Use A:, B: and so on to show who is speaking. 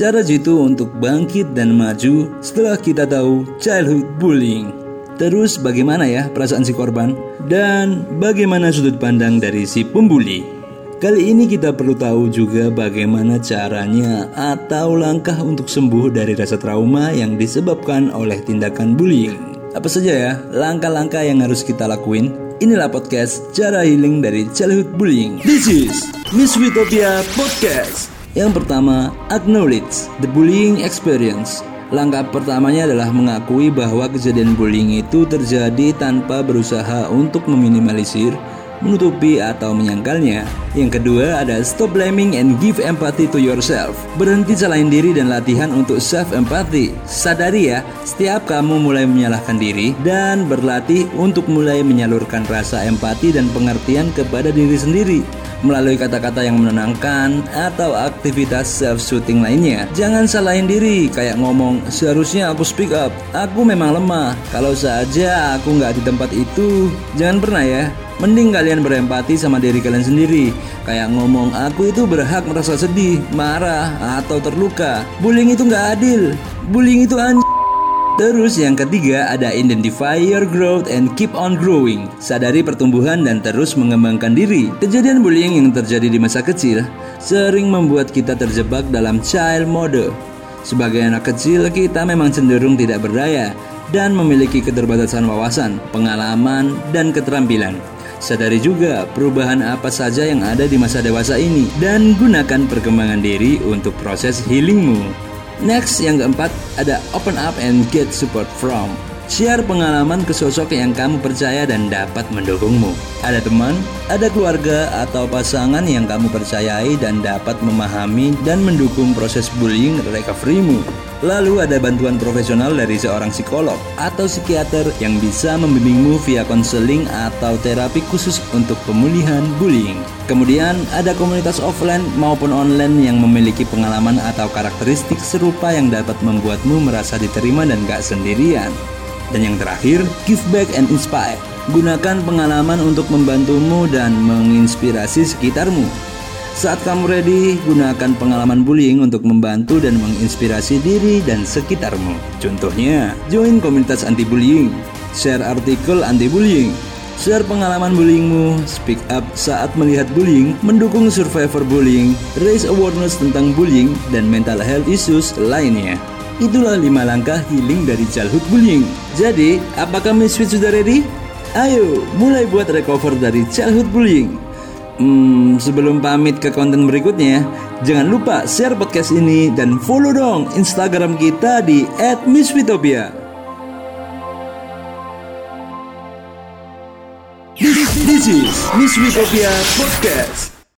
A: Cara jitu untuk bangkit dan maju setelah kita tahu childhood bullying. Terus bagaimana ya perasaan si korban? Dan bagaimana sudut pandang dari si pembuli? Kali ini kita perlu tahu juga bagaimana caranya atau langkah untuk sembuh dari rasa trauma yang disebabkan oleh tindakan bullying. Apa saja ya langkah-langkah yang harus kita lakuin? Inilah podcast Cara Healing dari Childhood Bullying. This is Miss Witopia Podcast. Yang pertama, acknowledge the bullying experience. Langkah pertamanya adalah mengakui bahwa kejadian bullying itu terjadi tanpa berusaha untuk meminimalisir, menutupi atau menyangkalnya. Yang kedua ada stop blaming and give empathy to yourself. Berhenti salahin diri dan latihan untuk self empathy. Sadari ya, setiap kamu mulai menyalahkan diri dan berlatih untuk mulai menyalurkan rasa empati dan pengertian kepada diri sendiri melalui kata-kata yang menenangkan atau aktivitas self-soothing lainnya. Jangan salahin diri, kayak ngomong, seharusnya aku speak up, aku memang lemah, kalau saja aku nggak di tempat itu. Jangan pernah ya, Mending kalian berempati sama diri kalian sendiri Kayak ngomong aku itu berhak merasa sedih, marah, atau terluka Bullying itu nggak adil Bullying itu anjing Terus yang ketiga ada identify your growth and keep on growing. Sadari pertumbuhan dan terus mengembangkan diri. Kejadian bullying yang terjadi di masa kecil sering membuat kita terjebak dalam child mode. Sebagai anak kecil, kita memang cenderung tidak berdaya dan memiliki keterbatasan wawasan, pengalaman, dan keterampilan. Sadari juga perubahan apa saja yang ada di masa dewasa ini dan gunakan perkembangan diri untuk proses healingmu. Next, yang keempat ada open up and get support from. Share pengalaman ke sosok yang kamu percaya dan dapat mendukungmu. Ada teman, ada keluarga, atau pasangan yang kamu percayai dan dapat memahami dan mendukung proses bullying recoverymu. Lalu ada bantuan profesional dari seorang psikolog atau psikiater yang bisa membimbingmu via konseling atau terapi khusus untuk pemulihan bullying. Kemudian ada komunitas offline maupun online yang memiliki pengalaman atau karakteristik serupa yang dapat membuatmu merasa diterima dan gak sendirian. Dan yang terakhir, give back and inspire. Gunakan pengalaman untuk membantumu dan menginspirasi sekitarmu. Saat kamu ready, gunakan pengalaman bullying untuk membantu dan menginspirasi diri dan sekitarmu. Contohnya, join komunitas anti-bullying, share artikel anti-bullying, share pengalaman bullyingmu, speak up saat melihat bullying, mendukung survivor bullying, raise awareness tentang bullying, dan mental health issues lainnya. Itulah 5 langkah healing dari childhood bullying. Jadi, apakah Miss Sweet sudah ready? Ayo, mulai buat recover dari childhood bullying. Hmm, sebelum pamit ke konten berikutnya, jangan lupa share podcast ini dan follow dong Instagram kita di @misswitopia. This, is Miss Witopia Podcast.